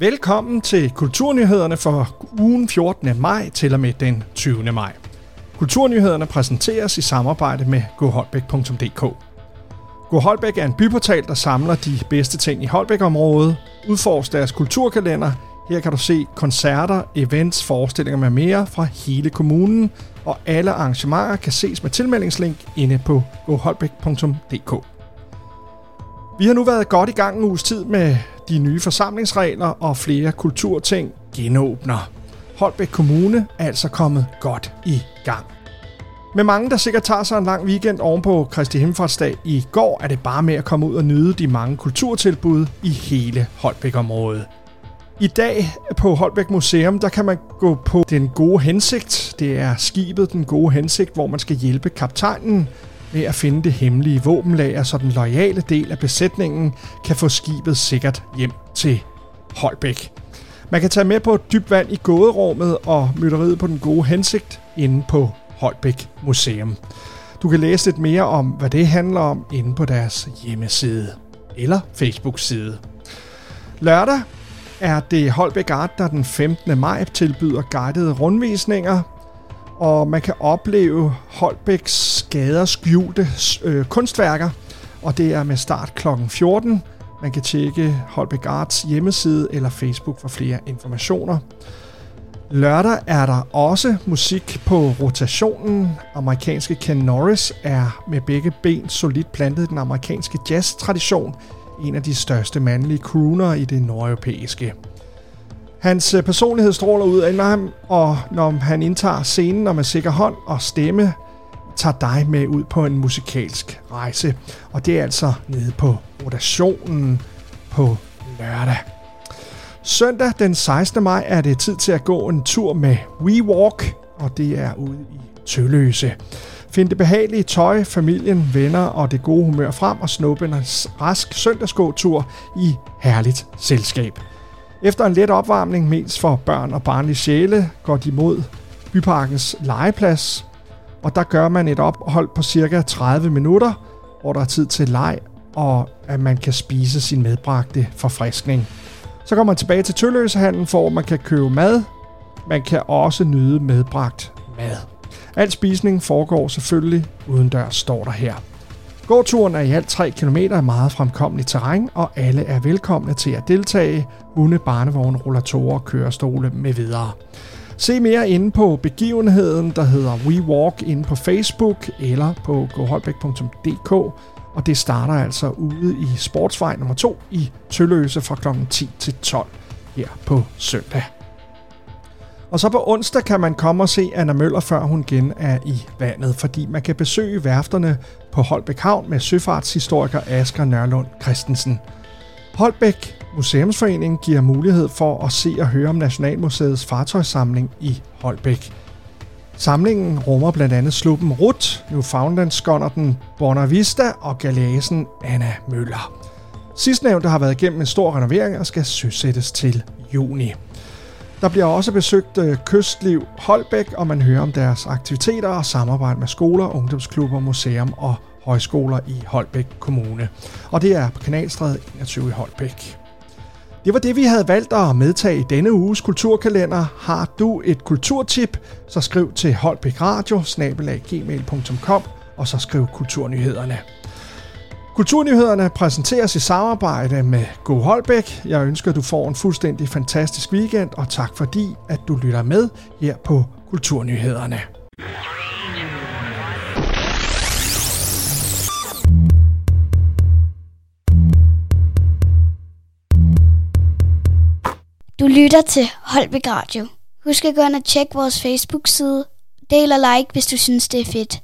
Velkommen til Kulturnyhederne for ugen 14. maj til og med den 20. maj. Kulturnyhederne præsenteres i samarbejde med goholbæk.dk. Go Holbæk er en byportal, der samler de bedste ting i Holbæk-området. Udforsk deres kulturkalender. Her kan du se koncerter, events, forestillinger med mere fra hele kommunen, og alle arrangementer kan ses med tilmeldingslink inde på goholbæk.dk. Vi har nu været godt i gang en uges tid med de nye forsamlingsregler og flere kulturting genåbner. Holbæk Kommune er altså kommet godt i gang. Med mange, der sikkert tager sig en lang weekend oven på Kristi Himmelfartsdag i går, er det bare med at komme ud og nyde de mange kulturtilbud i hele Holbæk-området. I dag på Holbæk Museum, der kan man gå på Den Gode Hensigt. Det er skibet Den Gode Hensigt, hvor man skal hjælpe kaptajnen med at finde det hemmelige våbenlager, så den loyale del af besætningen kan få skibet sikkert hjem til Holbæk. Man kan tage med på dybt vand i gåderummet og mytteriet på Den Gode Hensigt inde på Holbæk Museum. Du kan læse lidt mere om, hvad det handler om inde på deres hjemmeside eller Facebook-side. Lørdag er det Holbæk Art, der den 15. maj tilbyder guidede rundvisninger, og man kan opleve Holbæks skader skjulte øh, kunstværker, og det er med start kl. 14. Man kan tjekke Holbæk Arts hjemmeside eller Facebook for flere informationer. Lørdag er der også musik på rotationen. Amerikanske Ken Norris er med begge ben solidt plantet i den amerikanske jazz-tradition, en af de største mandlige crooner i det nordeuropæiske. Hans øh, personlighed stråler ud af ham, og når han indtager scenen og med sikker hånd og stemme, tager dig med ud på en musikalsk rejse. Og det er altså nede på rotationen på lørdag. Søndag den 16. maj er det tid til at gå en tur med WeWalk, og det er ude i Tølløse. Find det behagelige tøj, familien, venner og det gode humør frem og snuppe en rask søndagsgåtur i herligt selskab. Efter en let opvarmning, mest for børn og barnlige sjæle, går de mod byparkens legeplads, og der gør man et ophold på cirka 30 minutter, hvor der er tid til leg, og at man kan spise sin medbragte forfriskning. Så kommer man tilbage til Tølløsehandlen, hvor man kan købe mad. Man kan også nyde medbragt mad. Al spisning foregår selvfølgelig uden dør, står der her. Gåturen er i alt 3 km af meget fremkommeligt terræn, og alle er velkomne til at deltage. Hunde, barnevogne, rollatorer, kørestole med videre. Se mere inde på begivenheden, der hedder We Walk inde på Facebook eller på goholbæk.dk. Og det starter altså ude i Sportsvej nummer 2 i Tølløse fra kl. 10 til 12 her på søndag. Og så på onsdag kan man komme og se Anna Møller, før hun igen er i vandet, fordi man kan besøge værfterne på Holbæk Havn med søfartshistoriker Asger Nørlund Christensen. Holbæk Museumsforening giver mulighed for at se og høre om Nationalmuseets fartøjssamling i Holbæk. Samlingen rummer blandt andet sluppen Rut, Newfoundland-skonnerten Bonavista og galasen Anna Møller. Sidstnævnte har været igennem en stor renovering og skal søsættes til juni. Der bliver også besøgt øh, Kystliv Holbæk, og man hører om deres aktiviteter og samarbejde med skoler, ungdomsklubber, museum og højskoler i Holbæk Kommune. Og det er på Kanalstræde 21 i Holbæk. Det var det, vi havde valgt at medtage i denne uges kulturkalender. Har du et kulturtip, så skriv til holbækradio og så skriv kulturnyhederne. Kulturnyhederne præsenteres i samarbejde med Go Holbæk. Jeg ønsker, at du får en fuldstændig fantastisk weekend, og tak fordi, at du lytter med her på Kulturnyhederne. Du lytter til Holbæk Radio. Husk at gå ind og tjekke vores Facebook-side. Del og like, hvis du synes, det er fedt.